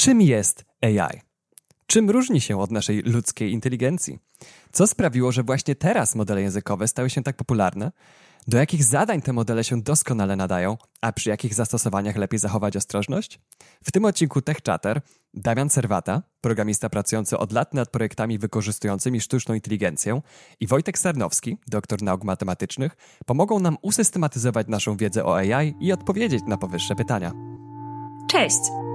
Czym jest AI? Czym różni się od naszej ludzkiej inteligencji? Co sprawiło, że właśnie teraz modele językowe stały się tak popularne? Do jakich zadań te modele się doskonale nadają, a przy jakich zastosowaniach lepiej zachować ostrożność? W tym odcinku Tech Chatter Damian Serwata, programista pracujący od lat nad projektami wykorzystującymi sztuczną inteligencję i Wojtek Sarnowski, doktor nauk matematycznych, pomogą nam usystematyzować naszą wiedzę o AI i odpowiedzieć na powyższe pytania. Cześć!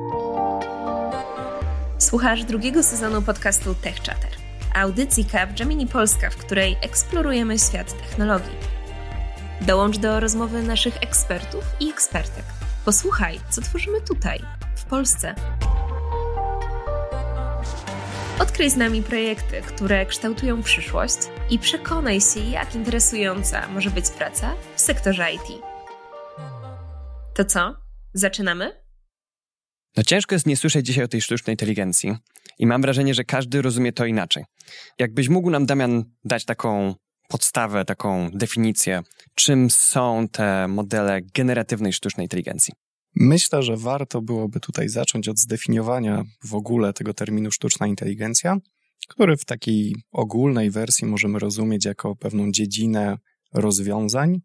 Słuchasz drugiego sezonu podcastu Tech Chatter, audycji Gemini Polska, w której eksplorujemy świat technologii. Dołącz do rozmowy naszych ekspertów i ekspertek. Posłuchaj, co tworzymy tutaj, w Polsce. Odkryj z nami projekty, które kształtują przyszłość i przekonaj się, jak interesująca może być praca w sektorze IT. To co? Zaczynamy? No ciężko jest nie słyszeć dzisiaj o tej sztucznej inteligencji i mam wrażenie, że każdy rozumie to inaczej. Jakbyś mógł nam, Damian, dać taką podstawę, taką definicję, czym są te modele generatywnej sztucznej inteligencji? Myślę, że warto byłoby tutaj zacząć od zdefiniowania w ogóle tego terminu sztuczna inteligencja, który w takiej ogólnej wersji możemy rozumieć jako pewną dziedzinę rozwiązań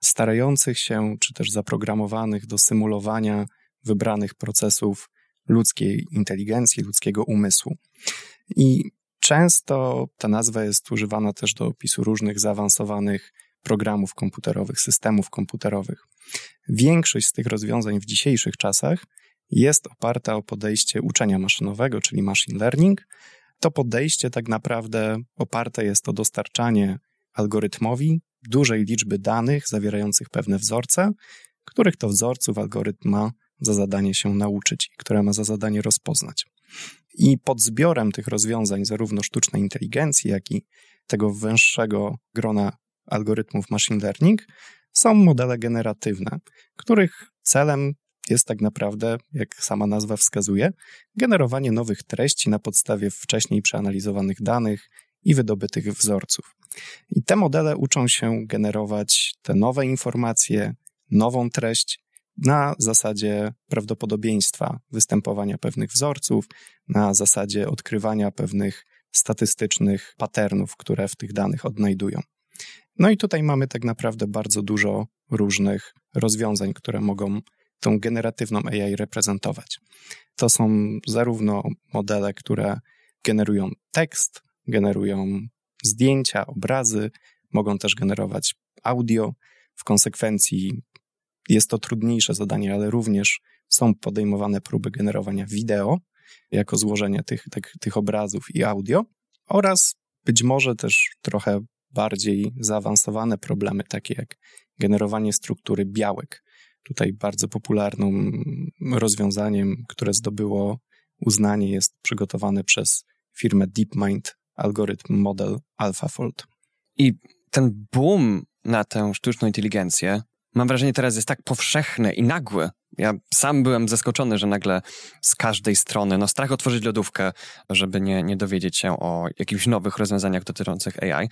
starających się, czy też zaprogramowanych do symulowania wybranych procesów ludzkiej inteligencji, ludzkiego umysłu. I często ta nazwa jest używana też do opisu różnych zaawansowanych programów komputerowych, systemów komputerowych. Większość z tych rozwiązań w dzisiejszych czasach jest oparta o podejście uczenia maszynowego, czyli machine learning. To podejście tak naprawdę oparte jest o dostarczanie algorytmowi dużej liczby danych zawierających pewne wzorce, których to wzorców algorytm ma za zadanie się nauczyć i które ma za zadanie rozpoznać. I pod zbiorem tych rozwiązań, zarówno sztucznej inteligencji, jak i tego węższego grona algorytmów machine learning, są modele generatywne, których celem jest tak naprawdę, jak sama nazwa wskazuje, generowanie nowych treści na podstawie wcześniej przeanalizowanych danych i wydobytych wzorców. I te modele uczą się generować te nowe informacje, nową treść na zasadzie prawdopodobieństwa występowania pewnych wzorców, na zasadzie odkrywania pewnych statystycznych patternów, które w tych danych odnajdują. No i tutaj mamy tak naprawdę bardzo dużo różnych rozwiązań, które mogą tą generatywną AI reprezentować. To są zarówno modele, które generują tekst, generują zdjęcia, obrazy, mogą też generować audio. W konsekwencji jest to trudniejsze zadanie, ale również są podejmowane próby generowania wideo jako złożenie tych, tych, tych obrazów i audio oraz być może też trochę bardziej zaawansowane problemy, takie jak generowanie struktury białek. Tutaj bardzo popularnym rozwiązaniem, które zdobyło uznanie, jest przygotowane przez firmę DeepMind algorytm model AlphaFold. I ten boom na tę sztuczną inteligencję mam wrażenie, teraz jest tak powszechny i nagły. Ja sam byłem zaskoczony, że nagle z każdej strony, no strach otworzyć lodówkę, żeby nie, nie dowiedzieć się o jakichś nowych rozwiązaniach dotyczących AI.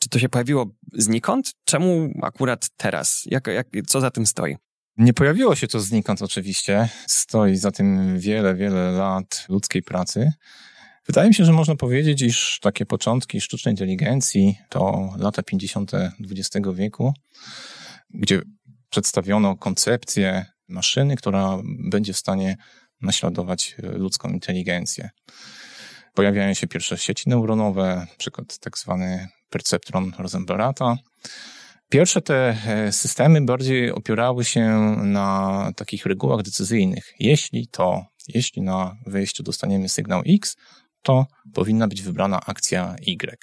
Czy to się pojawiło znikąd? Czemu akurat teraz? Jak, jak, co za tym stoi? Nie pojawiło się to znikąd oczywiście. Stoi za tym wiele, wiele lat ludzkiej pracy. Wydaje mi się, że można powiedzieć, iż takie początki sztucznej inteligencji to lata 50. XX wieku, gdzie przedstawiono koncepcję maszyny, która będzie w stanie naśladować e, ludzką inteligencję. Pojawiają się pierwsze sieci neuronowe, przykład tak zwany perceptron Rosenberata. Pierwsze te e, systemy bardziej opierały się na takich regułach decyzyjnych. Jeśli to, jeśli na wejściu dostaniemy sygnał X, to powinna być wybrana akcja Y.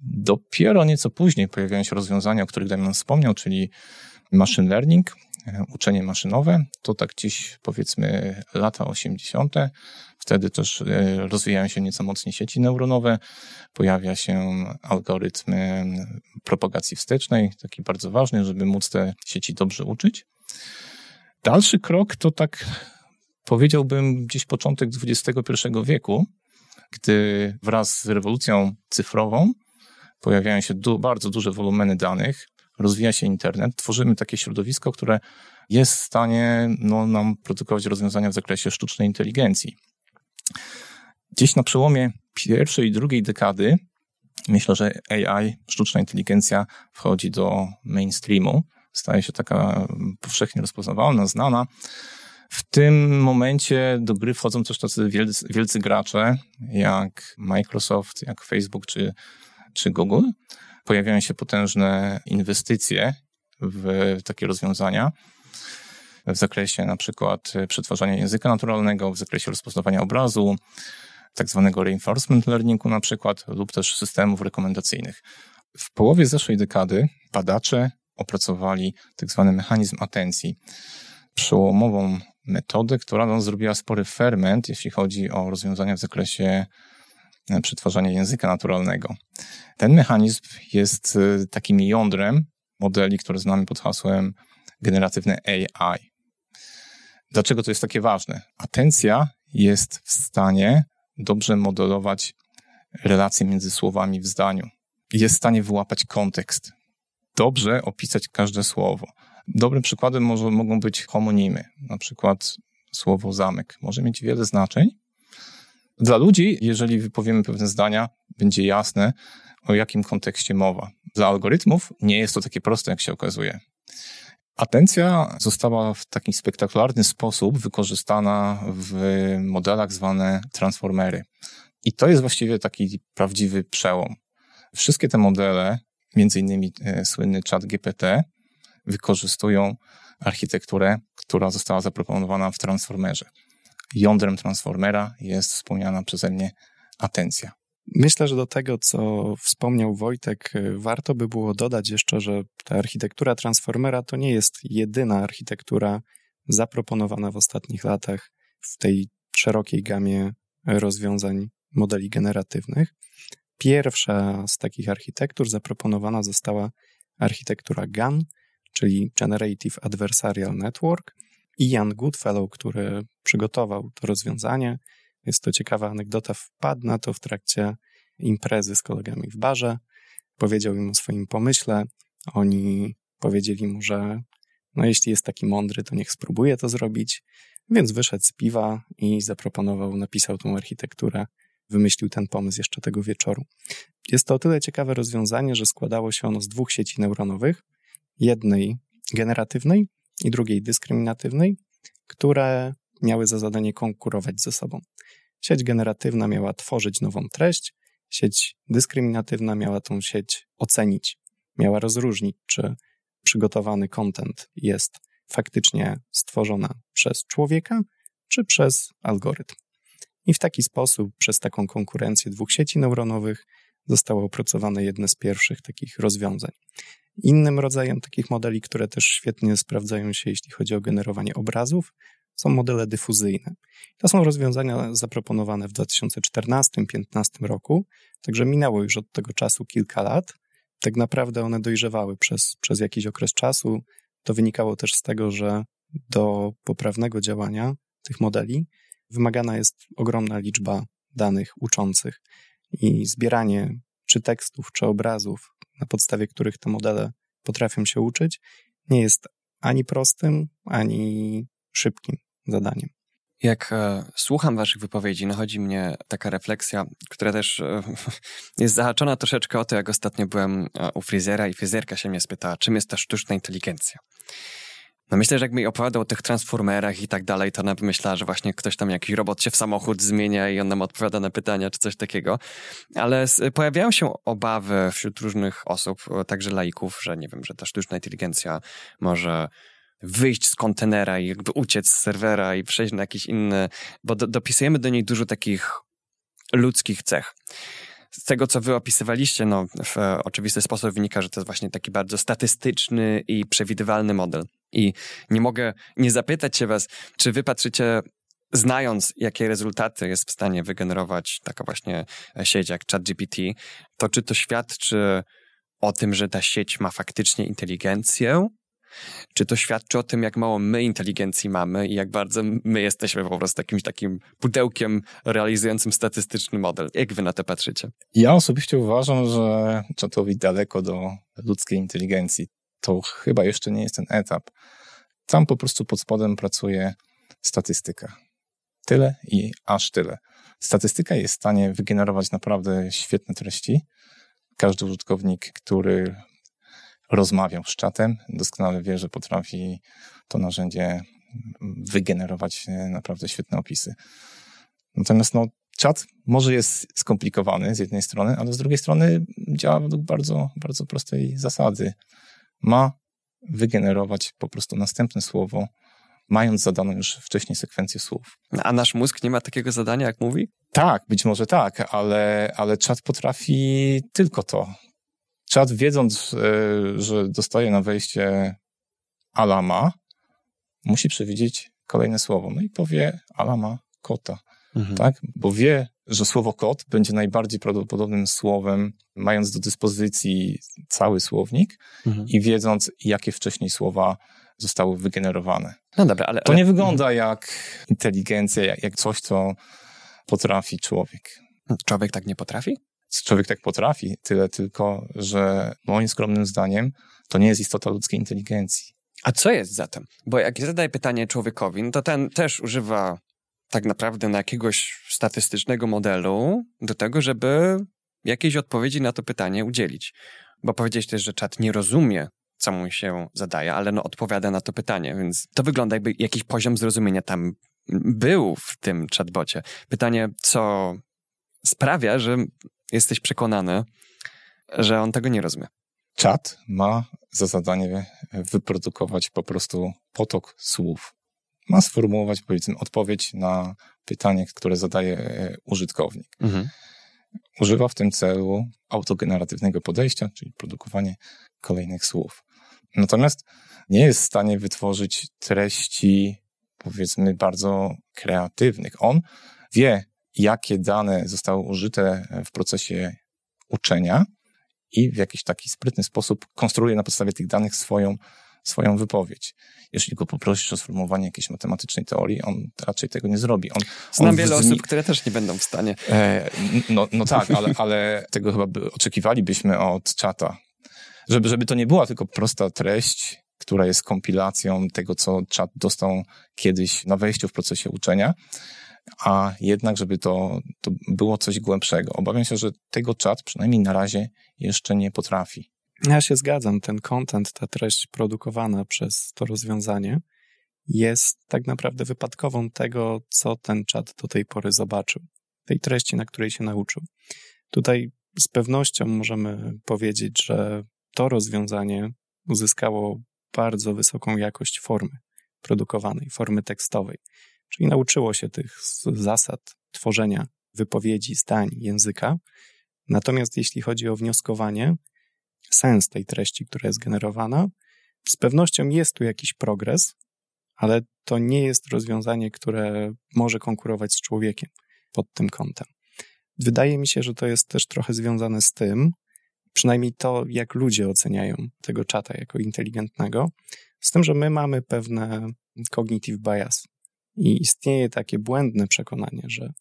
Dopiero nieco później pojawiają się rozwiązania, o których Damian wspomniał, czyli machine learning, e, uczenie maszynowe, to tak gdzieś powiedzmy lata 80. Wtedy też e, rozwijają się nieco mocniej sieci neuronowe, pojawia się algorytm e, propagacji wstecznej, taki bardzo ważny, żeby móc te sieci dobrze uczyć. Dalszy krok to tak powiedziałbym gdzieś początek XXI wieku, gdy wraz z rewolucją cyfrową pojawiają się du bardzo duże wolumeny danych, rozwija się internet, tworzymy takie środowisko, które jest w stanie no, nam produkować rozwiązania w zakresie sztucznej inteligencji. Gdzieś na przełomie pierwszej i drugiej dekady myślę, że AI, sztuczna inteligencja wchodzi do mainstreamu, staje się taka powszechnie rozpoznawalna, znana. W tym momencie do gry wchodzą też tacy wielcy, wielcy gracze, jak Microsoft, jak Facebook czy, czy Google. Pojawiają się potężne inwestycje w takie rozwiązania w zakresie na przykład przetwarzania języka naturalnego, w zakresie rozpoznawania obrazu, tak zwanego reinforcement learningu na przykład, lub też systemów rekomendacyjnych. W połowie zeszłej dekady badacze opracowali tak zwany mechanizm atencji, przełomową metodę, która no, zrobiła spory ferment, jeśli chodzi o rozwiązania w zakresie przetwarzania języka naturalnego. Ten mechanizm jest e, takim jądrem modeli, które znamy pod hasłem generatywne AI. Dlaczego to jest takie ważne? Atencja jest w stanie dobrze modelować relacje między słowami w zdaniu. Jest w stanie wyłapać kontekst. Dobrze opisać każde słowo. Dobrym przykładem może, mogą być homonimy. Na przykład słowo zamek może mieć wiele znaczeń. Dla ludzi, jeżeli wypowiemy pewne zdania, będzie jasne, o jakim kontekście mowa. Dla algorytmów nie jest to takie proste, jak się okazuje. Atencja została w taki spektakularny sposób wykorzystana w modelach zwane transformery. I to jest właściwie taki prawdziwy przełom. Wszystkie te modele, między innymi e, słynny chat GPT, wykorzystują architekturę, która została zaproponowana w transformerze. Jądrem transformera jest wspomniana przeze mnie atencja. Myślę, że do tego, co wspomniał Wojtek, y, warto by było dodać jeszcze, że ta architektura Transformera to nie jest jedyna architektura zaproponowana w ostatnich latach w tej szerokiej gamie rozwiązań modeli generatywnych. Pierwsza z takich architektur zaproponowana została architektura GAN, czyli Generative Adversarial Network. I Jan Goodfellow, który przygotował to rozwiązanie, jest to ciekawa anegdota. Wpadł na to w trakcie imprezy z kolegami w barze. Powiedział im o swoim pomyśle. Oni powiedzieli mu, że no jeśli jest taki mądry, to niech spróbuje to zrobić. Więc wyszedł z piwa i zaproponował, napisał tą architekturę, wymyślił ten pomysł jeszcze tego wieczoru. Jest to o tyle ciekawe rozwiązanie, że składało się ono z dwóch sieci neuronowych, jednej generatywnej i drugiej dyskryminatywnej, które miały za zadanie konkurować ze sobą. Sieć generatywna miała tworzyć nową treść, sieć dyskryminatywna miała tą sieć ocenić, miała rozróżnić, czy przygotowany content jest faktycznie stworzona przez człowieka, czy przez algorytm. I w taki sposób, przez taką konkurencję dwóch sieci neuronowych, zostało opracowane jedne z pierwszych takich rozwiązań. Innym rodzajem takich modeli, które też świetnie sprawdzają się, jeśli chodzi o generowanie obrazów, są modele dyfuzyjne. To są rozwiązania zaproponowane w 2014-2015 roku, także minęło już od tego czasu kilka lat. Tak naprawdę one dojrzewały przez, przez jakiś okres czasu. To wynikało też z tego, że do poprawnego działania tych modeli wymagana jest ogromna liczba danych uczących i zbieranie czy tekstów, czy obrazów, na podstawie których te modele potrafią się uczyć, nie jest ani prostym, ani szybkim zadaniem. Jak e, słucham Waszych wypowiedzi, nachodzi mnie taka refleksja, która też e, jest zahaczona troszeczkę o to, jak ostatnio byłem e, u fryzjera i fryzjerka się mnie spytała, czym jest ta sztuczna inteligencja. No myślę, że jak mi opowiadał o tych transformerach i tak dalej, to ona by myślała, że właśnie ktoś tam jakiś robot się w samochód zmienia i on nam odpowiada na pytania czy coś takiego. Ale pojawiają się obawy wśród różnych osób, także laików, że nie wiem, że ta sztuczna inteligencja może wyjść z kontenera i jakby uciec z serwera i przejść na jakiś inny, bo do, dopisujemy do niej dużo takich ludzkich cech. Z tego, co wy opisywaliście, no, w oczywisty sposób wynika, że to jest właśnie taki bardzo statystyczny i przewidywalny model. I nie mogę nie zapytać się was, czy wy patrzycie znając, jakie rezultaty jest w stanie wygenerować taka właśnie sieć jak ChatGPT, to czy to świadczy o tym, że ta sieć ma faktycznie inteligencję, czy to świadczy o tym, jak mało my inteligencji mamy i jak bardzo my jesteśmy po prostu jakimś takim pudełkiem realizującym statystyczny model? Jak wy na to patrzycie? Ja osobiście uważam, że czatowi daleko do ludzkiej inteligencji. To chyba jeszcze nie jest ten etap. Tam po prostu pod spodem pracuje statystyka. Tyle i aż tyle. Statystyka jest w stanie wygenerować naprawdę świetne treści. Każdy użytkownik, który rozmawiał z czatem, doskonale wie, że potrafi to narzędzie wygenerować e, naprawdę świetne opisy. Natomiast no, czat może jest skomplikowany z jednej strony, ale z drugiej strony działa według bardzo, bardzo prostej zasady. Ma wygenerować po prostu następne słowo, mając zadaną już wcześniej sekwencję słów. A nasz mózg nie ma takiego zadania, jak mówi? Tak, być może tak, ale, ale czat potrafi tylko to. Czat wiedząc, e, że dostaje na wejście alama, musi przewidzieć kolejne słowo. No i powie alama kota, mhm. tak? Bo wie, że słowo kot będzie najbardziej prawdopodobnym słowem, mając do dyspozycji cały słownik mhm. i wiedząc, jakie wcześniej słowa zostały wygenerowane. No dobra, ale... To nie wygląda jak inteligencja, jak, jak coś, co potrafi człowiek. Człowiek tak nie potrafi? Człowiek tak potrafi, tyle tylko, że moim skromnym zdaniem to nie jest istota ludzkiej inteligencji. A co jest zatem? Bo jak zadaję pytanie człowiekowi, no to ten też używa tak naprawdę na jakiegoś statystycznego modelu do tego, żeby jakiejś odpowiedzi na to pytanie udzielić. Bo powiedziałeś też, że czat nie rozumie, co mu się zadaje, ale no odpowiada na to pytanie, więc to wygląda jakby jakiś poziom zrozumienia tam był w tym chatbocie. Pytanie, co sprawia, że jesteś przekonany, że on tego nie rozumie. Czat ma za zadanie wyprodukować po prostu potok słów. Ma sformułować, powiedzmy, odpowiedź na pytanie, które zadaje e, użytkownik. Mhm. Używa w tym celu autogeneratywnego podejścia, czyli produkowanie kolejnych słów. Natomiast nie jest w stanie wytworzyć treści, powiedzmy, bardzo kreatywnych. On wie, jakie dane zostały użyte w procesie uczenia i w jakiś taki sprytny sposób konstruuje na podstawie tych danych swoją, swoją wypowiedź. Jeśli go poprosisz o sformułowanie jakiejś matematycznej teorii, on raczej tego nie zrobi. On, Znam on wiele osób, które też nie będą w stanie. E, no, no tak, ale, ale tego chyba by oczekiwalibyśmy od czata. Żeby, żeby to nie była tylko prosta treść, która jest kompilacją tego, co czat dostał kiedyś na wejściu w procesie uczenia, a jednak, żeby to, to było coś głębszego. Obawiam się, że tego czat przynajmniej na razie jeszcze nie potrafi. Ja się zgadzam. Ten content, ta treść produkowana przez to rozwiązanie jest tak naprawdę wypadkową tego, co ten czat do tej pory zobaczył, tej treści, na której się nauczył. Tutaj z pewnością możemy powiedzieć, że to rozwiązanie uzyskało bardzo wysoką jakość formy produkowanej, formy tekstowej. Czyli nauczyło się tych zasad tworzenia wypowiedzi, zdań, języka. Natomiast jeśli chodzi o wnioskowanie, sens tej treści, która jest generowana, z pewnością jest tu jakiś progres, ale to nie jest rozwiązanie, które może konkurować z człowiekiem pod tym kątem. Wydaje mi się, że to jest też trochę związane z tym, przynajmniej to, jak ludzie oceniają tego czata jako inteligentnego, z tym, że my mamy pewne cognitive bias, i istnieje takie błędne przekonanie, że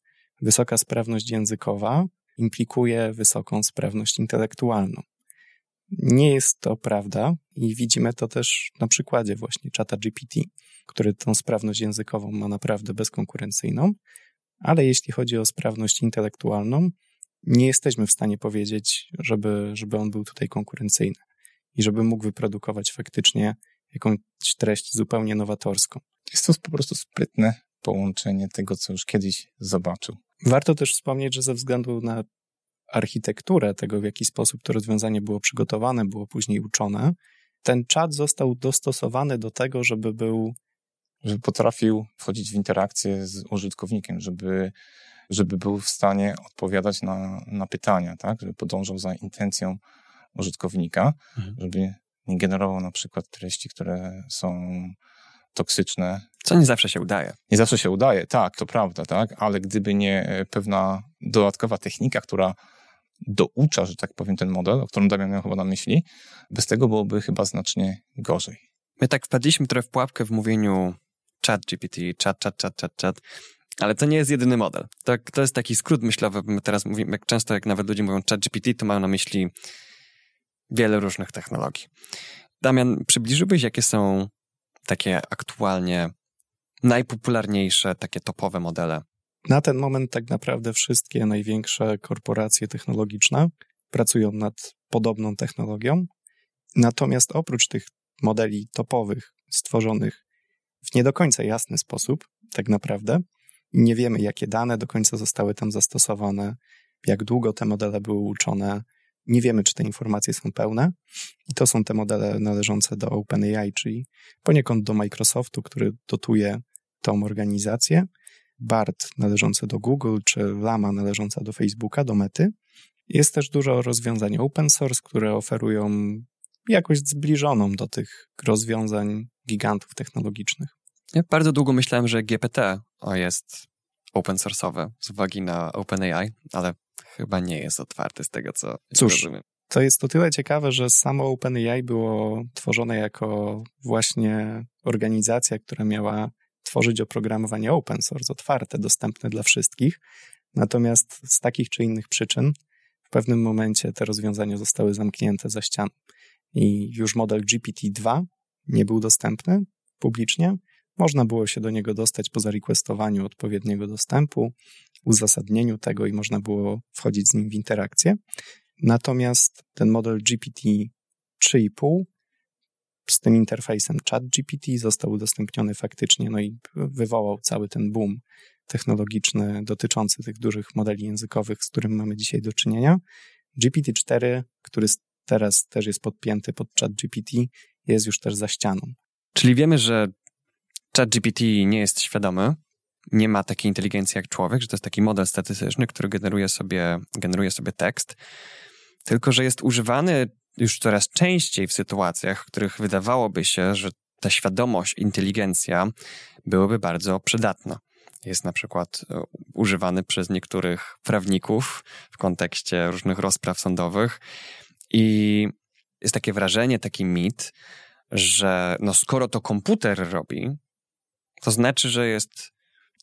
wysoka sprawność językowa implikuje wysoką sprawność intelektualną. Nie jest to prawda i widzimy to też na przykładzie właśnie czata GPT, który tą sprawność językową ma naprawdę bezkonkurencyjną, ale jeśli chodzi o sprawność intelektualną, nie jesteśmy w stanie powiedzieć, żeby, żeby on był tutaj konkurencyjny i żeby mógł wyprodukować faktycznie jakąś treść zupełnie nowatorską. Jest to po prostu sprytne połączenie tego, co już kiedyś zobaczył. Warto też wspomnieć, że ze względu na architekturę tego, w jaki sposób to rozwiązanie było przygotowane, było później uczone, ten czat został dostosowany do tego, żeby był. Żeby potrafił wchodzić w interakcję z użytkownikiem, żeby, żeby był w stanie odpowiadać na, na pytania, tak? Żeby podążał za intencją użytkownika, mhm. żeby nie generował na przykład treści, które są toksyczne. Co nie zawsze się udaje. Nie zawsze się udaje, tak, to prawda, tak, ale gdyby nie e, pewna dodatkowa technika, która doucza, że tak powiem, ten model, o którym Damian miał chyba na myśli, bez tego byłoby chyba znacznie gorzej. My tak wpadliśmy trochę w pułapkę w mówieniu chat GPT, chat, chat, chat, chat, chat, ale to nie jest jedyny model. To, to jest taki skrót myślowy, my teraz mówimy, jak często jak nawet ludzie mówią chat GPT, to mają na myśli wiele różnych technologii. Damian, przybliżyłbyś, jakie są takie aktualnie najpopularniejsze, takie topowe modele Na ten moment tak naprawdę wszystkie największe korporacje technologiczne pracują nad podobną technologią. Natomiast oprócz tych modeli topowych stworzonych w nie do końca jasny sposób, tak naprawdę, nie wiemy, jakie dane do końca zostały tam zastosowane, jak długo te modele były uczone, nie wiemy, czy te informacje są pełne. I to są te modele należące do OpenAI, czyli poniekąd do Microsoftu, który dotuje tą organizację. BART należący do Google, czy Lama należąca do Facebooka, do Mety. Jest też dużo rozwiązań open source, które oferują jakość zbliżoną do tych rozwiązań gigantów technologicznych. Ja bardzo długo myślałem, że GPT jest open source'owe z uwagi na OpenAI, ale chyba nie jest otwarty z tego, co Cóż, rozumiem. To jest to tyle ciekawe, że samo OpenAI było tworzone jako właśnie organizacja, która miała tworzyć oprogramowanie open source, otwarte, dostępne dla wszystkich. Natomiast z takich czy innych przyczyn w pewnym momencie te rozwiązania zostały zamknięte za ścianą. I już model GPT-2 nie był dostępny publicznie. Można było się do niego dostać po zarequestowaniu odpowiedniego dostępu, uzasadnieniu tego i można było wchodzić z nim w interakcję. Natomiast ten model GPT 3,5 z tym interfejsem ChatGPT został udostępniony faktycznie, no i wywołał cały ten boom technologiczny dotyczący tych dużych modeli językowych, z którym mamy dzisiaj do czynienia. GPT-4, który teraz też jest podpięty pod ChatGPT, jest już też za ścianą. Czyli wiemy, że ChatGPT nie jest świadomy, nie ma takiej inteligencji jak człowiek, że to jest taki model statystyczny, który generuje sobie, generuje sobie tekst, tylko że jest używany już coraz częściej w sytuacjach, w których wydawałoby się, że ta świadomość, inteligencja byłyby bardzo przydatna. Jest na przykład e, używany przez niektórych prawników w kontekście różnych rozpraw sądowych i jest takie wrażenie, taki mit, że no skoro to komputer robi, to znaczy, że jest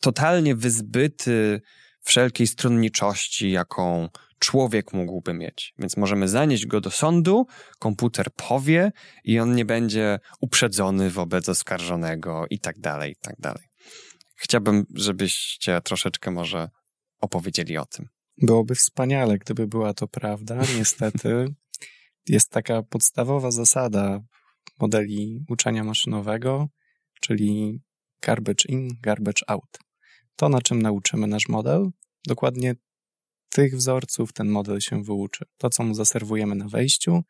totalnie wyzbyty wszelkiej stronniczości, jaką człowiek mógłby mieć. Więc możemy zanieść go do sądu, komputer powie i on nie będzie uprzedzony wobec oskarżonego i tak dalej, i tak dalej. Chciałbym, żebyście troszeczkę może opowiedzieli o tym. Byłoby wspaniale, gdyby była to prawda. Niestety jest taka podstawowa zasada modeli uczenia maszynowego, czyli garbage in, garbage out. To, na czym nauczymy nasz model, dokładnie tych wzorców ten model się wyuczy. To, co mu zaserwujemy na wejściu,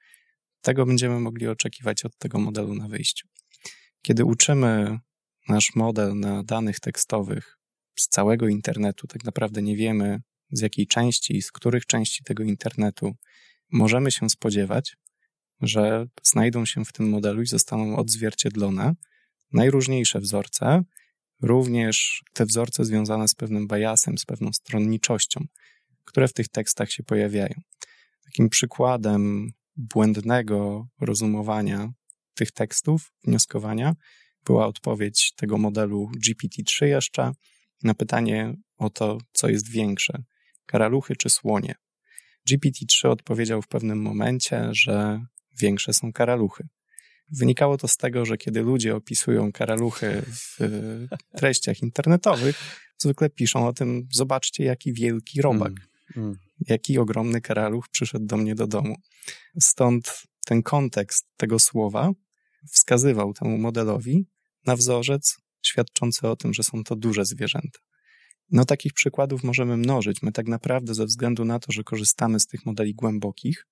tego będziemy mogli oczekiwać od tego modelu na wyjściu. Kiedy uczymy nasz model na danych tekstowych z całego internetu, tak naprawdę nie wiemy z jakiej części i z których części tego internetu możemy się spodziewać, że znajdą się w tym modelu i zostaną odzwierciedlone najróżniejsze wzorce, również te wzorce związane z pewnym biasem, z pewną stronniczością, które w tych tekstach się pojawiają. Takim przykładem błędnego rozumowania tych tekstów, wnioskowania, była odpowiedź tego modelu GPT-3 jeszcze na pytanie o to, co jest większe, karaluchy czy słonie. GPT-3 odpowiedział w pewnym momencie, że większe są karaluchy. Wynikało to z tego, że kiedy ludzie opisują karaluchy w treściach internetowych, zwykle piszą o tym, zobaczcie jaki wielki robak, mm, mm. jaki ogromny karaluch przyszedł do mnie do domu. Stąd ten kontekst tego słowa wskazywał temu modelowi na wzorzec świadczący o tym, że są to duże zwierzęta. No takich przykładów możemy mnożyć. My tak naprawdę ze względu na to, że korzystamy z tych modeli głębokich,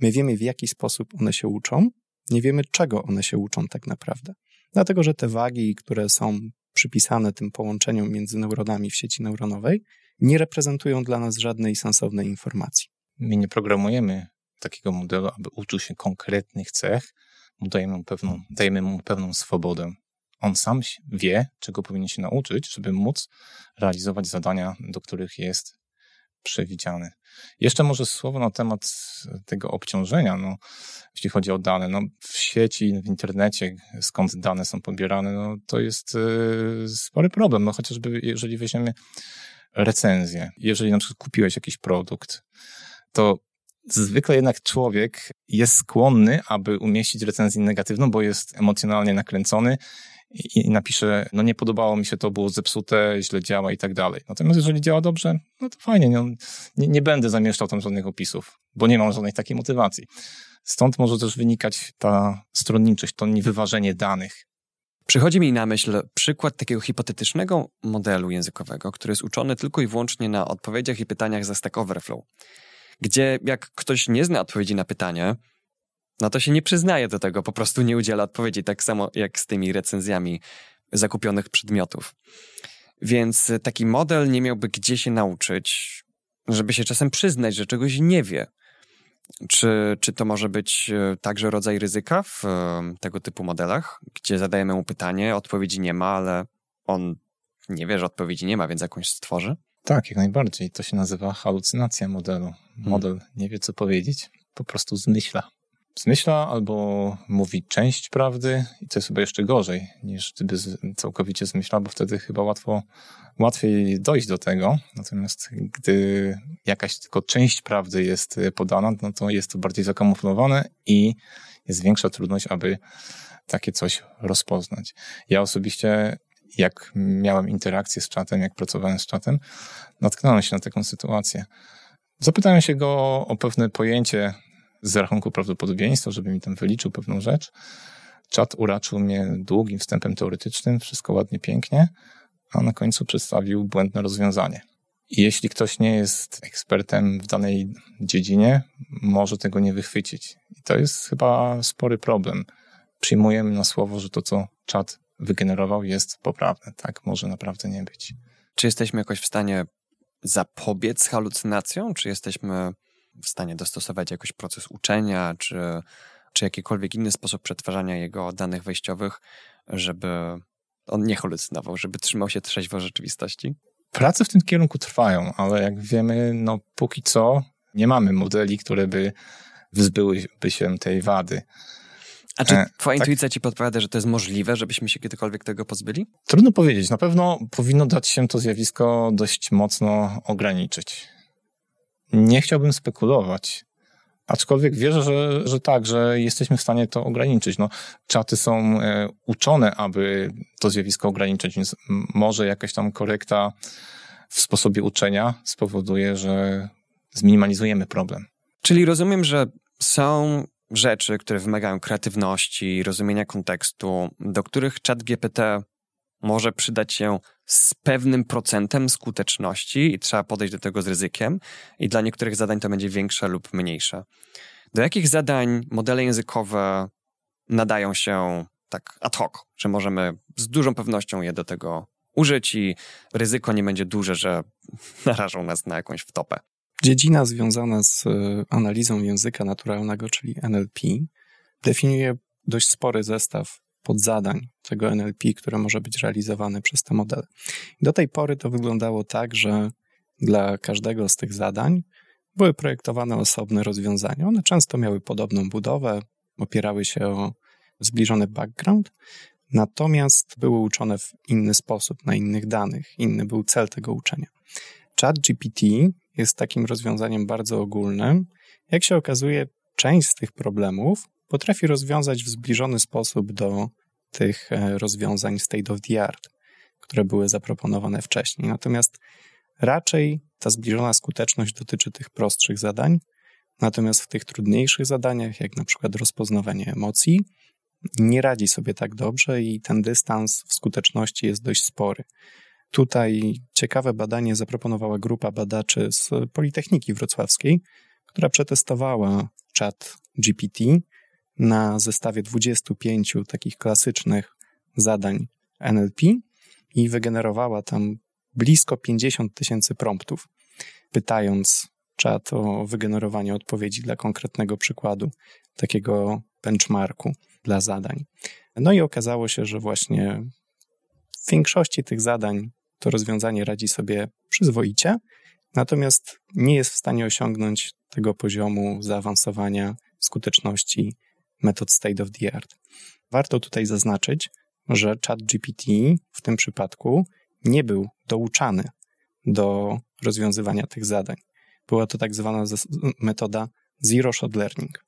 my wiemy w jaki sposób one się uczą, nie wiemy, czego one się uczą tak naprawdę. Dlatego, że te wagi, które są przypisane tym połączeniom między neuronami w sieci neuronowej, nie reprezentują dla nas żadnej sensownej informacji. My nie programujemy takiego modelu, aby uczył się konkretnych cech, dajemy mu pewną, dajemy mu pewną swobodę. On sam wie, czego powinien się nauczyć, żeby móc realizować zadania, do których jest przewidziany. Jeszcze może słowo na temat tego obciążenia, no, jeśli chodzi o dane. No, w sieci, w internecie, skąd dane są pobierane, no, to jest yy, spory problem. No, chociażby jeżeli weźmiemy recenzję, jeżeli na przykład kupiłeś jakiś produkt, to zwykle jednak człowiek jest skłonny, aby umieścić recenzję negatywną, bo jest emocjonalnie nakręcony i, napisze, no nie podobało mi się to, było zepsute, źle działa i tak dalej. Natomiast jeżeli działa dobrze, no to fajnie, nie, nie będę zamieszczał tam żadnych opisów, bo nie mam żadnej takiej motywacji. Stąd może też wynikać ta stronniczość, to niewyważenie danych. Przychodzi mi na myśl przykład takiego hipotetycznego modelu językowego, który jest uczony tylko i wyłącznie na odpowiedziach i pytaniach za Stack Overflow, gdzie jak ktoś nie zna odpowiedzi na pytanie, no to się nie przyznaje do tego, po prostu nie udziela odpowiedzi, tak samo jak z tymi recenzjami zakupionych przedmiotów. Więc taki model nie miałby gdzie się nauczyć, żeby się czasem przyznać, że czegoś nie wie. Czy, czy to może być e, także rodzaj ryzyka w e, tego typu modelach, gdzie zadajemy mu pytanie, odpowiedzi nie ma, ale on nie wie, że odpowiedzi nie ma, więc jakąś stworzy? Tak, jak najbardziej. To się nazywa halucynacja modelu. Hmm. Model hmm. nie wie, co powiedzieć, po prostu zmyśla zmyśla albo mówi część prawdy i to jest chyba jeszcze gorzej niż gdyby całkowicie zmyśla, bo wtedy chyba łatwo, łatwiej dojść do tego. Natomiast gdy jakaś tylko część prawdy jest podana, no to jest to bardziej zakamuflowane i jest większa trudność, aby takie coś rozpoznać. Ja osobiście, jak miałem interakcję z czatem, jak pracowałem z czatem, natknąłem się na taką sytuację. Zapytałem się go o pewne pojęcie z rachunku prawdopodobieństwa, żeby mi tam wyliczył pewną rzecz. Czat uraczył mnie długim wstępem teoretycznym, wszystko ładnie, pięknie, a na końcu przedstawił błędne rozwiązanie. I jeśli ktoś nie jest ekspertem w danej dziedzinie, może tego nie wychwycić. I to jest chyba spory problem. Przyjmujemy na słowo, że to, co czat wygenerował, jest poprawne. Tak może naprawdę nie być. Czy jesteśmy jakoś w stanie zapobiec halucynacjom? Czy jesteśmy w stanie dostosować jakoś proces uczenia, czy, czy jakikolwiek inny sposób przetwarzania jego danych wejściowych, żeby on nie halucynował, żeby trzymał się trzeźwo rzeczywistości? Prace w tym kierunku trwają, ale jak wiemy, no póki co nie mamy modeli, które by wyzbyłyby się tej wady. A czy e, twoja e, intuicja tak. ci podpowiada, że to jest możliwe, żebyśmy się kiedykolwiek tego pozbyli? Trudno powiedzieć. Na pewno powinno dać się to zjawisko dość mocno ograniczyć. Nie chciałbym spekulować, aczkolwiek wierzę, że, że tak, że jesteśmy w stanie to ograniczyć. No, czaty są e, uczone, aby to zjawisko ograniczyć, więc może jakaś tam korekta w sposobie uczenia spowoduje, że zminimalizujemy problem. Czyli rozumiem, że są rzeczy, które wymagają kreatywności, rozumienia kontekstu, do których czat GPT może przydać się z pewnym procentem skuteczności i trzeba podejść do tego z ryzykiem, i dla niektórych zadań to będzie większe lub mniejsze. Do jakich zadań modele językowe nadają się tak ad hoc, że możemy z dużą pewnością je do tego użyć i ryzyko nie będzie duże, że narażą nas na jakąś wtopę? Dziedzina związana z e, analizą języka naturalnego, czyli NLP, definiuje dość spory zestaw podzadań tego NLP, które może być realizowane przez te modele. Do tej pory to wyglądało tak, że dla każdego z tych zadań były projektowane osobne rozwiązania. One często miały podobną budowę, opierały się o zbliżony background, natomiast były uczone w inny sposób, na innych danych. Inny był cel tego uczenia. Chat GPT jest takim rozwiązaniem bardzo ogólnym. Jak się okazuje, część z tych problemów potrafi rozwiązać w zbliżony sposób do tych e, rozwiązań state of the art, które były zaproponowane wcześniej. Natomiast raczej ta zbliżona skuteczność dotyczy tych prostszych zadań, natomiast w tych trudniejszych zadaniach, jak na przykład rozpoznawanie emocji, nie radzi sobie tak dobrze i ten dystans w skuteczności jest dość spory. Tutaj ciekawe badanie zaproponowała grupa badaczy z Politechniki Wrocławskiej, która przetestowała chat GPT na zestawie 25 takich klasycznych zadań NLP i wygenerowała tam blisko 50 tysięcy promptów, pytając czat o wygenerowanie odpowiedzi dla konkretnego przykładu, takiego benchmarku dla zadań. No i okazało się, że właśnie w większości tych zadań to rozwiązanie radzi sobie przyzwoicie, natomiast nie jest w stanie osiągnąć tego poziomu zaawansowania skuteczności metod state of the art. Warto tutaj zaznaczyć, że ChatGPT w tym przypadku nie był douczany do rozwiązywania tych zadań. Była to tak zwana metoda zero shot learning.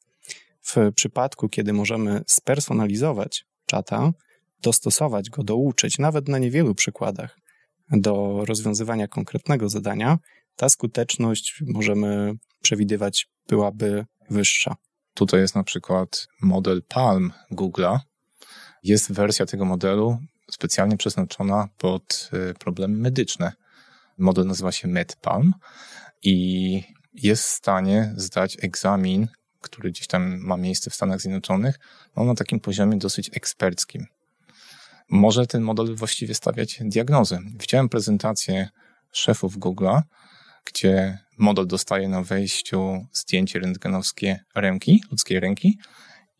W przypadku, kiedy możemy spersonalizować czata, dostosować go, douczyć, nawet na niewielu przykładach, do rozwiązywania konkretnego zadania, ta skuteczność możemy przewidywać byłaby wyższa. Tutaj jest na przykład model Palm Google'a. Jest wersja tego modelu specjalnie przeznaczona pod y, problemy medyczne. Model nazywa się MedPalm i jest w stanie zdać egzamin, który gdzieś tam ma miejsce w Stanach Zjednoczonych, no na takim poziomie dosyć eksperckim. Może ten model właściwie stawiać diagnozę. Widziałem prezentację szefów Google'a, gdzie model dostaje na wejściu zdjęcie rentgenowskie ręki, ludzkiej ręki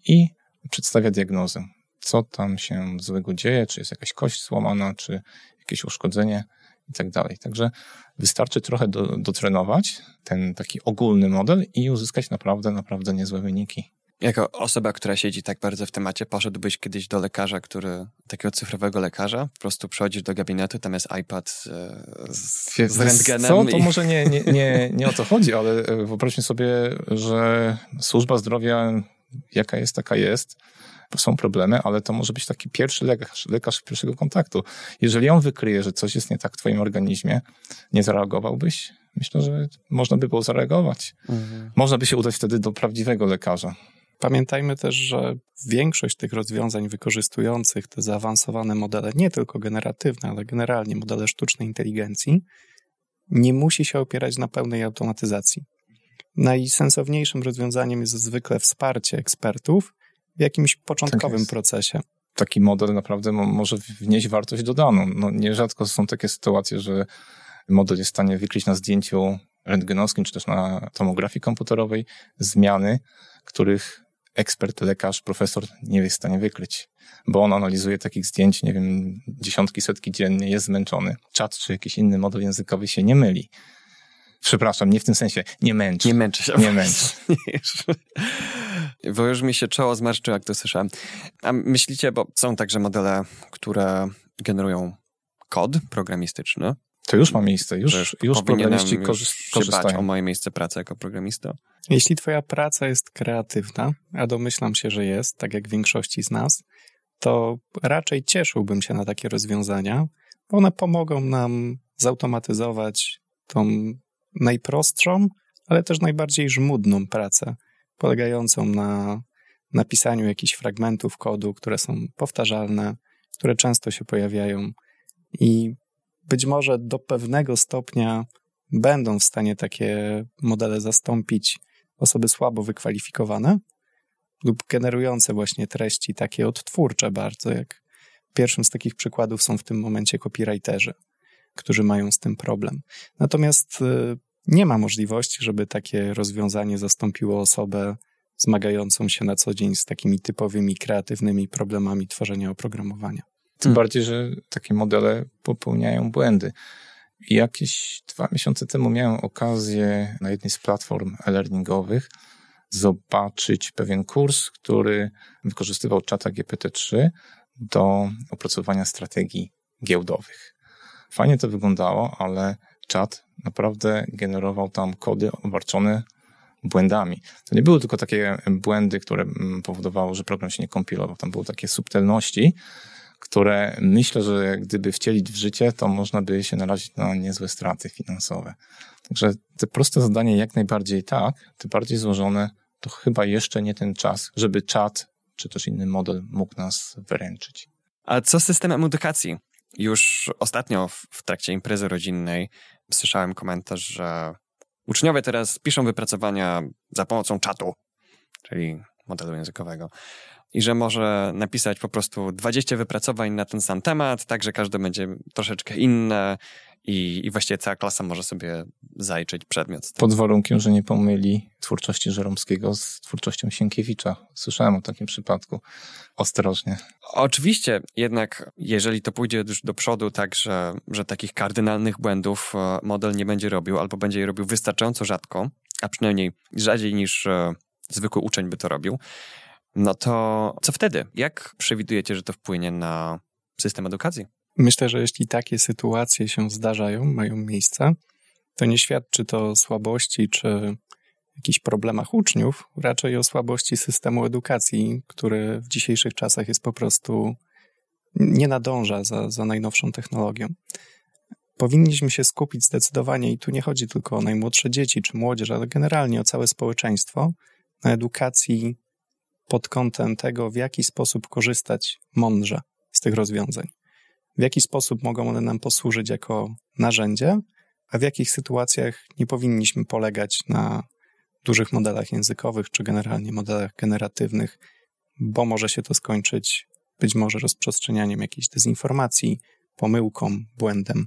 i przedstawia diagnozę. Co tam się złego dzieje, czy jest jakaś kość złamana, czy jakieś uszkodzenie i tak dalej. Także wystarczy trochę do, dotrenować ten taki ogólny model i uzyskać naprawdę, naprawdę niezłe wyniki. Jako osoba, która siedzi tak bardzo w temacie, poszedłbyś kiedyś do lekarza, który, takiego cyfrowego lekarza, po prostu przychodzisz do gabinetu, tam jest iPad e, z, z rentgenem. Co? To i... może nie, nie, nie, nie o to chodzi, ale e, wyobraźmy sobie, że służba zdrowia, jaka jest, taka jest, są problemy, ale to może być taki pierwszy lekarz, lekarz pierwszego kontaktu. Jeżeli on wykryje, że coś jest nie tak w twoim organizmie, nie zareagowałbyś? Myślę, że można by było zareagować. Mhm. Można by się udać wtedy do prawdziwego lekarza. Pamiętajmy też, że większość tych rozwiązań wykorzystujących te zaawansowane modele, nie tylko generatywne, ale generalnie modele sztucznej inteligencji, nie musi się opierać na pełnej automatyzacji. Najsensowniejszym rozwiązaniem jest zwykle wsparcie ekspertów w jakimś początkowym tak procesie. Taki model naprawdę może wnieść wartość dodaną. No, nierzadko są takie sytuacje, że model jest w stanie wykryć na zdjęciu rentgenowskim, czy też na tomografii komputerowej zmiany, których ekspert, lekarz, profesor nie jest w stanie wykryć, bo on analizuje takich zdjęć, nie wiem, dziesiątki, setki dziennie, jest zmęczony. Czat czy jakiś inny model językowy się nie myli. Przepraszam, nie w tym sensie, nie męczy. Nie męczy się. Nie męczy. bo już mi się czoło zmarszczyło, jak to słyszałem. A myślicie, bo są także modele, które generują kod programistyczny, to już ma miejsce, już, już, już programiści korzystają. o moje miejsce pracy jako programista. Jeśli twoja praca jest kreatywna, a domyślam się, że jest, tak jak większości z nas, to raczej cieszyłbym się na takie rozwiązania, bo one pomogą nam zautomatyzować tą najprostszą, ale też najbardziej żmudną pracę, polegającą na napisaniu jakichś fragmentów kodu, które są powtarzalne, które często się pojawiają i być może do pewnego stopnia będą w stanie takie modele zastąpić osoby słabo wykwalifikowane lub generujące właśnie treści takie odtwórcze bardzo, jak pierwszym z takich przykładów są w tym momencie copywriterzy, którzy mają z tym problem. Natomiast y, nie ma możliwości, żeby takie rozwiązanie zastąpiło osobę zmagającą się na co dzień z takimi typowymi kreatywnymi problemami tworzenia oprogramowania. Tym hmm. bardziej, że takie modele popełniają błędy. Jakieś dwa miesiące temu miałem okazję na jednej z platform e-learningowych zobaczyć pewien kurs, który wykorzystywał czata GPT-3 do opracowania strategii giełdowych. Fajnie to wyglądało, ale czat naprawdę generował tam kody obarczone błędami. To nie były tylko takie błędy, które mm, powodowały, że program się nie kompilował. Tam były takie subtelności, które myślę, że gdyby wcielić w życie, to można by się narazić na niezłe straty finansowe. Także te proste zadanie jak najbardziej tak, te bardziej złożone to chyba jeszcze nie ten czas, żeby czat czy też inny model mógł nas wyręczyć. A co z systemem edukacji? Już ostatnio w trakcie imprezy rodzinnej słyszałem komentarz, że uczniowie teraz piszą wypracowania za pomocą czatu, czyli modelu językowego i że może napisać po prostu 20 wypracowań na ten sam temat, tak że każde będzie troszeczkę inne i, i właściwie cała klasa może sobie zajrzeć przedmiot. Pod warunkiem, że nie pomyli twórczości Żeromskiego z twórczością Sienkiewicza. Słyszałem o takim przypadku. Ostrożnie. Oczywiście, jednak jeżeli to pójdzie już do przodu tak, że, że takich kardynalnych błędów e, model nie będzie robił albo będzie je robił wystarczająco rzadko, a przynajmniej rzadziej niż e, zwykły uczeń by to robił, no to co wtedy? Jak przewidujecie, że to wpłynie na system edukacji? Myślę, że jeśli takie sytuacje się zdarzają, mają miejsce, to nie świadczy to o słabości czy jakichś problemach uczniów, raczej o słabości systemu edukacji, który w dzisiejszych czasach jest po prostu nie nadąża za, za najnowszą technologią. Powinniśmy się skupić zdecydowanie, i tu nie chodzi tylko o najmłodsze dzieci czy młodzież, ale generalnie o całe społeczeństwo, na edukacji pod kątem tego, w jaki sposób korzystać mądrze z tych rozwiązań. W jaki sposób mogą one nam posłużyć jako narzędzie, a w jakich sytuacjach nie powinniśmy polegać na dużych modelach językowych czy generalnie modelach generatywnych, bo może się to skończyć być może rozprzestrzenianiem jakiejś dezinformacji, pomyłką, błędem.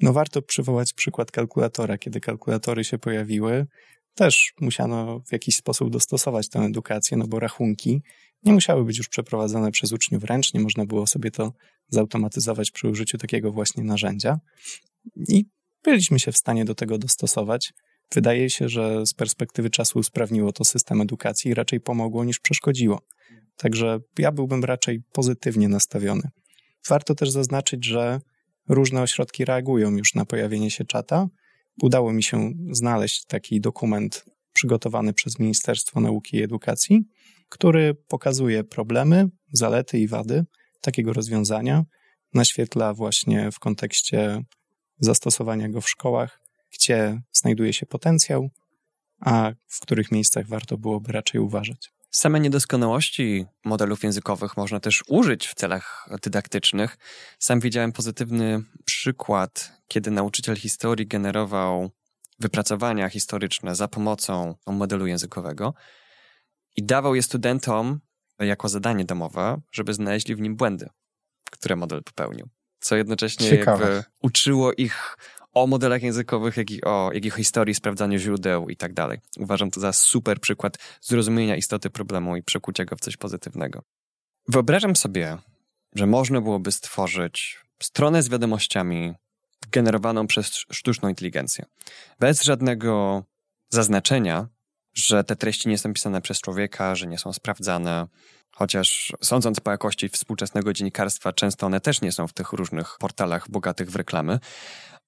No warto przywołać przykład kalkulatora. Kiedy kalkulatory się pojawiły, też musiano w jakiś sposób dostosować tę edukację, no bo rachunki nie musiały być już przeprowadzane przez uczniów ręcznie, można było sobie to zautomatyzować przy użyciu takiego właśnie narzędzia. I byliśmy się w stanie do tego dostosować. Wydaje się, że z perspektywy czasu usprawniło to system edukacji i raczej pomogło niż przeszkodziło. Także ja byłbym raczej pozytywnie nastawiony. Warto też zaznaczyć, że różne ośrodki reagują już na pojawienie się czata. Udało mi się znaleźć taki dokument przygotowany przez Ministerstwo Nauki i Edukacji, który pokazuje problemy, zalety i wady takiego rozwiązania, naświetla właśnie w kontekście zastosowania go w szkołach, gdzie znajduje się potencjał, a w których miejscach warto byłoby raczej uważać. Same niedoskonałości modelów językowych można też użyć w celach dydaktycznych. Sam widziałem pozytywny przykład, kiedy nauczyciel historii generował wypracowania historyczne za pomocą modelu językowego i dawał je studentom jako zadanie domowe, żeby znaleźli w nim błędy, które model popełnił. Co jednocześnie uczyło ich o modelach językowych, jak i o, jak i o historii, sprawdzaniu źródeł i tak dalej. Uważam to za super przykład zrozumienia istoty problemu i przekucia go w coś pozytywnego. Wyobrażam sobie, że można byłoby stworzyć stronę z wiadomościami generowaną przez sztuczną inteligencję. Bez żadnego zaznaczenia, że te treści nie są pisane przez człowieka, że nie są sprawdzane, chociaż sądząc po jakości współczesnego dziennikarstwa, często one też nie są w tych różnych portalach bogatych w reklamy,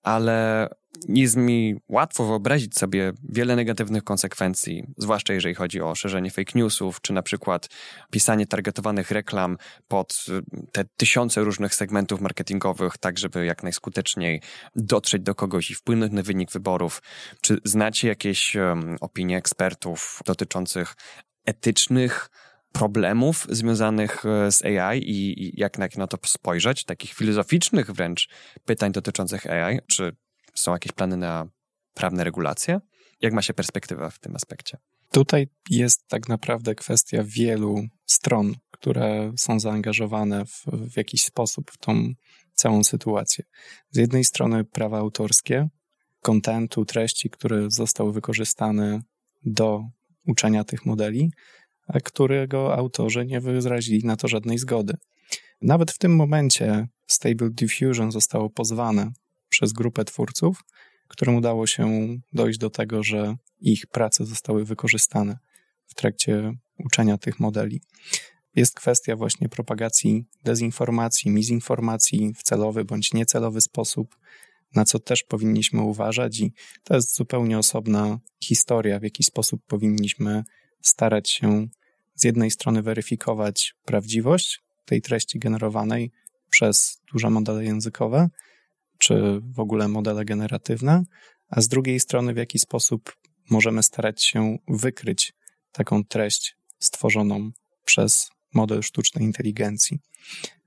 ale jest mi łatwo wyobrazić sobie wiele negatywnych konsekwencji, zwłaszcza jeżeli chodzi o szerzenie fake newsów, czy na przykład pisanie targetowanych reklam pod y, te tysiące różnych segmentów marketingowych, tak żeby jak najskuteczniej dotrzeć do kogoś i wpłynąć na wynik wyborów. Czy znacie jakieś um, opinie ekspertów dotyczących etycznych problemów związanych e, z AI i, i jak, jak na to spojrzeć, takich filozoficznych wręcz pytań dotyczących AI? Czy są jakieś plany na prawne regulacje? Jak ma się perspektywa w tym aspekcie? Tutaj jest tak naprawdę kwestia wielu stron, które są zaangażowane w, w jakiś sposób w tą całą sytuację. Z jednej strony prawa autorskie, kontentu, treści, które zostały wykorzystane do uczenia tych modeli, którego autorzy nie wyrazili na to żadnej zgody. Nawet w tym momencie Stable Diffusion zostało pozwane przez grupę twórców, którym udało się dojść do tego, że ich prace zostały wykorzystane w trakcie uczenia tych modeli. Jest kwestia właśnie propagacji dezinformacji, mizinformacji w celowy bądź niecelowy sposób, na co też powinniśmy uważać, i to jest zupełnie osobna historia, w jaki sposób powinniśmy starać się z jednej strony weryfikować prawdziwość tej treści generowanej przez duże modele językowe, czy w ogóle modele generatywne, a z drugiej strony w jaki sposób możemy starać się wykryć taką treść stworzoną przez model sztucznej inteligencji.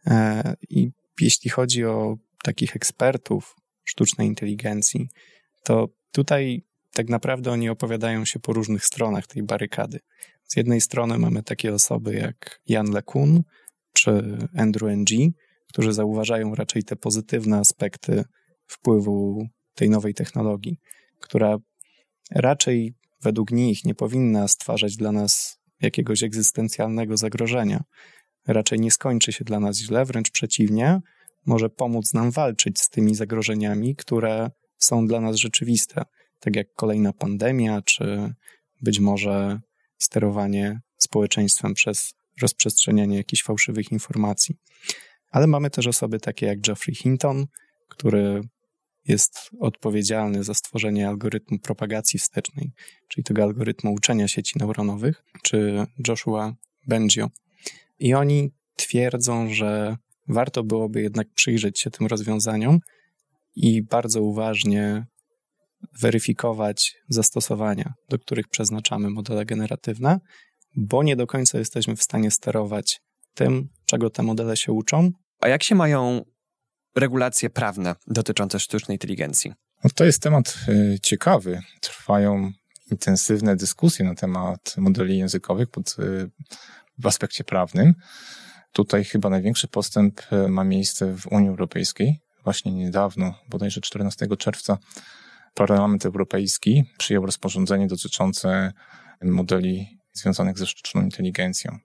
E, I jeśli chodzi o takich ekspertów sztucznej inteligencji, to tutaj tak naprawdę oni opowiadają się po różnych stronach tej barykady. Z jednej strony mamy takie osoby jak Jan LeCun czy Andrew Ng, którzy zauważają raczej te pozytywne aspekty wpływu tej nowej technologii, która raczej według nich nie powinna stwarzać dla nas jakiegoś egzystencjalnego zagrożenia. Raczej nie skończy się dla nas źle, wręcz przeciwnie, może pomóc nam walczyć z tymi zagrożeniami, które są dla nas rzeczywiste tak jak kolejna pandemia, czy być może sterowanie społeczeństwem przez rozprzestrzenianie jakichś fałszywych informacji. Ale mamy też osoby takie jak Geoffrey Hinton, który jest odpowiedzialny za stworzenie algorytmu propagacji wstecznej, czyli tego algorytmu uczenia sieci neuronowych, czy Joshua Bengio. I oni twierdzą, że warto byłoby jednak przyjrzeć się tym rozwiązaniom i bardzo uważnie weryfikować zastosowania, do których przeznaczamy modele generatywne, bo nie do końca jesteśmy w stanie sterować tym, czego te modele się uczą. A jak się mają regulacje prawne dotyczące sztucznej inteligencji? No to jest temat y, ciekawy. Trwają intensywne dyskusje na temat modeli językowych pod, y, w aspekcie prawnym. Tutaj chyba największy postęp y, ma miejsce w Unii Europejskiej. Właśnie niedawno, bodajże 14 czerwca, Parlament Europejski przyjął rozporządzenie dotyczące modeli związanych ze sztuczną inteligencją.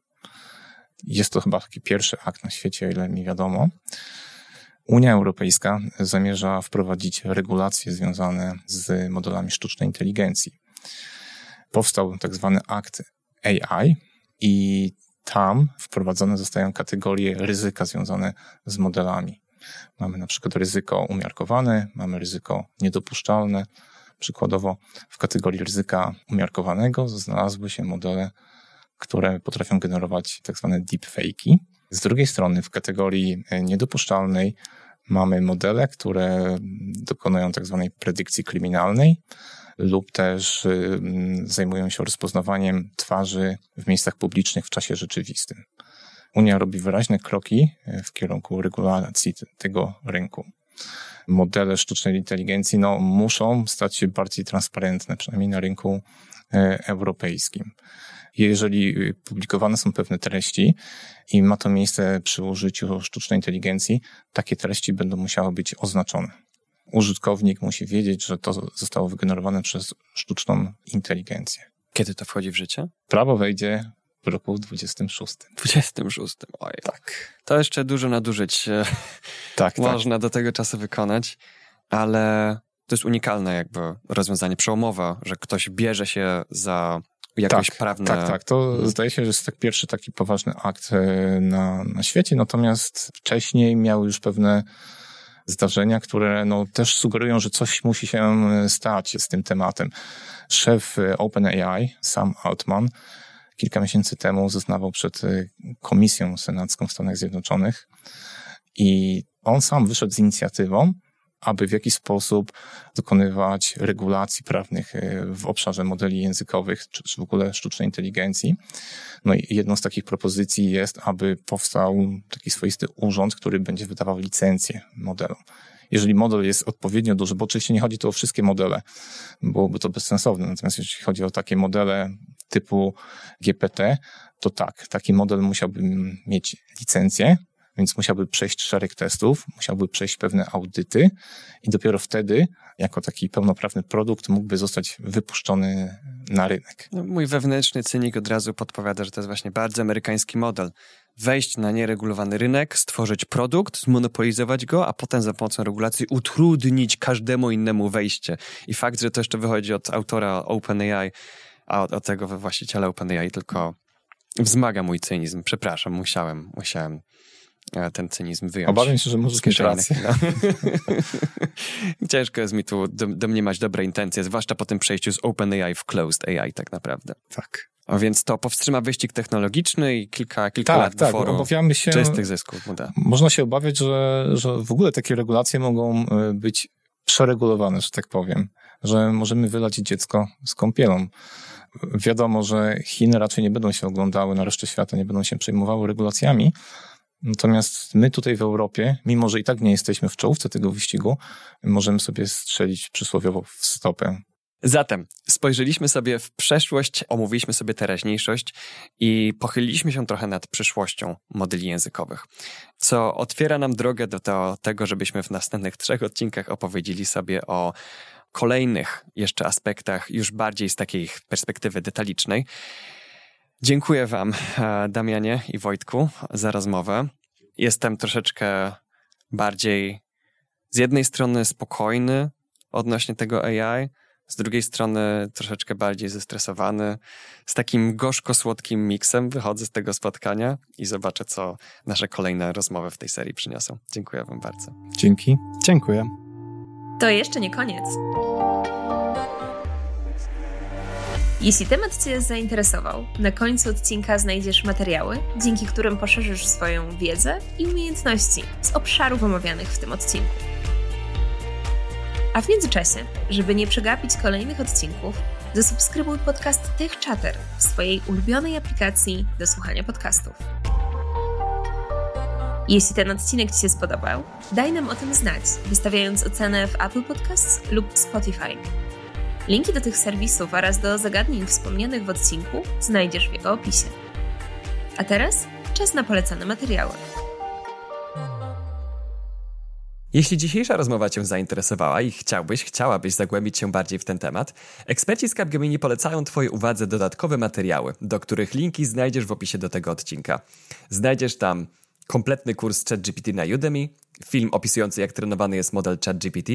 Jest to chyba taki pierwszy akt na świecie, ile mi wiadomo. Unia Europejska zamierza wprowadzić regulacje związane z modelami sztucznej inteligencji. Powstał tak zwany akt AI i tam wprowadzone zostają kategorie ryzyka związane z modelami. Mamy na przykład ryzyko umiarkowane, mamy ryzyko niedopuszczalne. Przykładowo w kategorii ryzyka umiarkowanego znalazły się modele, które potrafią generować tak zwane deepfake'i. Z drugiej strony w kategorii niedopuszczalnej mamy modele, które dokonują tak zwanej predykcji kryminalnej lub też zajmują się rozpoznawaniem twarzy w miejscach publicznych w czasie rzeczywistym. Unia robi wyraźne kroki e, w kierunku regulacji tego rynku. Modele sztucznej inteligencji no, muszą stać się bardziej transparentne, przynajmniej na rynku e, europejskim. Jeżeli e, publikowane są pewne treści i ma to miejsce przy użyciu sztucznej inteligencji, takie treści będą musiały być oznaczone. Użytkownik musi wiedzieć, że to zostało wygenerowane przez sztuczną inteligencję. Kiedy to wchodzi w życie? Prawo wejdzie w roku 26. 26, oj. Tak. To jeszcze dużo nadużyć e, tak, można tak. do tego czasu wykonać, ale to jest unikalne jakby rozwiązanie przełomowe, że ktoś bierze się za jakoś tak, prawne... Tak, tak. To zdaje się, że jest tak pierwszy taki poważny akt e, na, na świecie, natomiast wcześniej miały już pewne zdarzenia, które no, też sugerują, że coś musi się e, stać z tym tematem. Szef OpenAI, Sam Altman, kilka miesięcy temu zeznawał przed y, Komisją Senacką w Stanach Zjednoczonych i on sam wyszedł z inicjatywą, aby w jakiś sposób dokonywać regulacji prawnych y, w obszarze modeli językowych, czy, w ogóle sztucznej inteligencji. No i jedną z takich propozycji jest, aby powstał taki swoisty urząd, który będzie wydawał licencję modelom jeżeli model jest odpowiednio duży, bo oczywiście nie chodzi tu o wszystkie modele, byłoby to bezsensowne. Natomiast jeśli chodzi o takie modele typu GPT, to tak, taki model musiałby mieć licencję, więc musiałby przejść szereg testów, musiałby przejść pewne audyty i dopiero wtedy, jako taki pełnoprawny produkt, mógłby zostać wypuszczony na rynek. No, mój wewnętrzny cynik od razu podpowiada, że to jest właśnie bardzo amerykański model. Wejść na nieregulowany rynek, stworzyć produkt, zmonopolizować go, a potem za pomocą regulacji utrudnić każdemu innemu wejście. I fakt, że to jeszcze wychodzi od autora OpenAI, a od, od tego właściciela OpenAI tylko wzmaga mój cynizm. Przepraszam, musiałem, musiałem e, ten cynizm wyjąć. Obawiam się, że możesz mieć rację. No. Ciężko jest mi tu domniemać dobre intencje, zwłaszcza po tym przejściu z OpenAI w Closed AI tak naprawdę. Tak. A więc to powstrzyma wyścig technologiczny i kilka, kilka tak, lat tak, obawiamy się, czystych zysków. No Można się obawiać, że, że w ogóle takie regulacje mogą e, być przeregulowane, że tak powiem. Że możemy wylać dziecko z kąpielą wiadomo, że Chiny raczej nie będą się oglądały na resztę świata, nie będą się przejmowały regulacjami. Natomiast my tutaj w Europie, mimo że i tak nie jesteśmy w czołówce tego wyścigu, możemy sobie strzelić przysłowiowo w stopę. Zatem spojrzeliśmy sobie w przeszłość, omówiliśmy sobie teraźniejszość i pochyliliśmy się trochę nad przyszłością modeli językowych, co otwiera nam drogę do, do tego, żebyśmy w następnych trzech odcinkach opowiedzieli sobie o kolejnych jeszcze aspektach, już bardziej z takiej perspektywy detalicznej. Dziękuję Wam, e, Damianie i Wojtku, za rozmowę. Jestem troszeczkę bardziej z jednej strony spokojny odnośnie tego AI, z drugiej strony troszeczkę bardziej zestresowany. Z takim gorzko-słodkim miksem wychodzę z tego spotkania i zobaczę, co nasze kolejne rozmowy w tej serii przyniosą. Dziękuję Wam bardzo. Dzięki. Dziękuję. To jeszcze nie koniec. Jeśli temat Cię zainteresował, na końcu odcinka znajdziesz materiały, dzięki którym poszerzysz swoją wiedzę i umiejętności z obszarów omawianych w tym odcinku. A w międzyczasie, żeby nie przegapić kolejnych odcinków, zasubskrybuj podcast Tech Chatter w swojej ulubionej aplikacji do słuchania podcastów. Jeśli ten odcinek Ci się spodobał, daj nam o tym znać, wystawiając ocenę w Apple Podcasts lub Spotify. Linki do tych serwisów oraz do zagadnień wspomnianych w odcinku znajdziesz w jego opisie. A teraz czas na polecane materiały. Jeśli dzisiejsza rozmowa Cię zainteresowała i chciałbyś, chciałabyś zagłębić się bardziej w ten temat, eksperci z Capgemini polecają Twojej uwadze dodatkowe materiały, do których linki znajdziesz w opisie do tego odcinka. Znajdziesz tam kompletny kurs ChatGPT na Udemy, film opisujący jak trenowany jest model ChatGPT,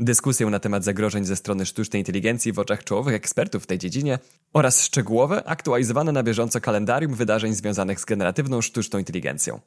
dyskusję na temat zagrożeń ze strony sztucznej inteligencji w oczach czołowych ekspertów w tej dziedzinie. Oraz szczegółowe, aktualizowane na bieżąco kalendarium wydarzeń związanych z generatywną sztuczną inteligencją.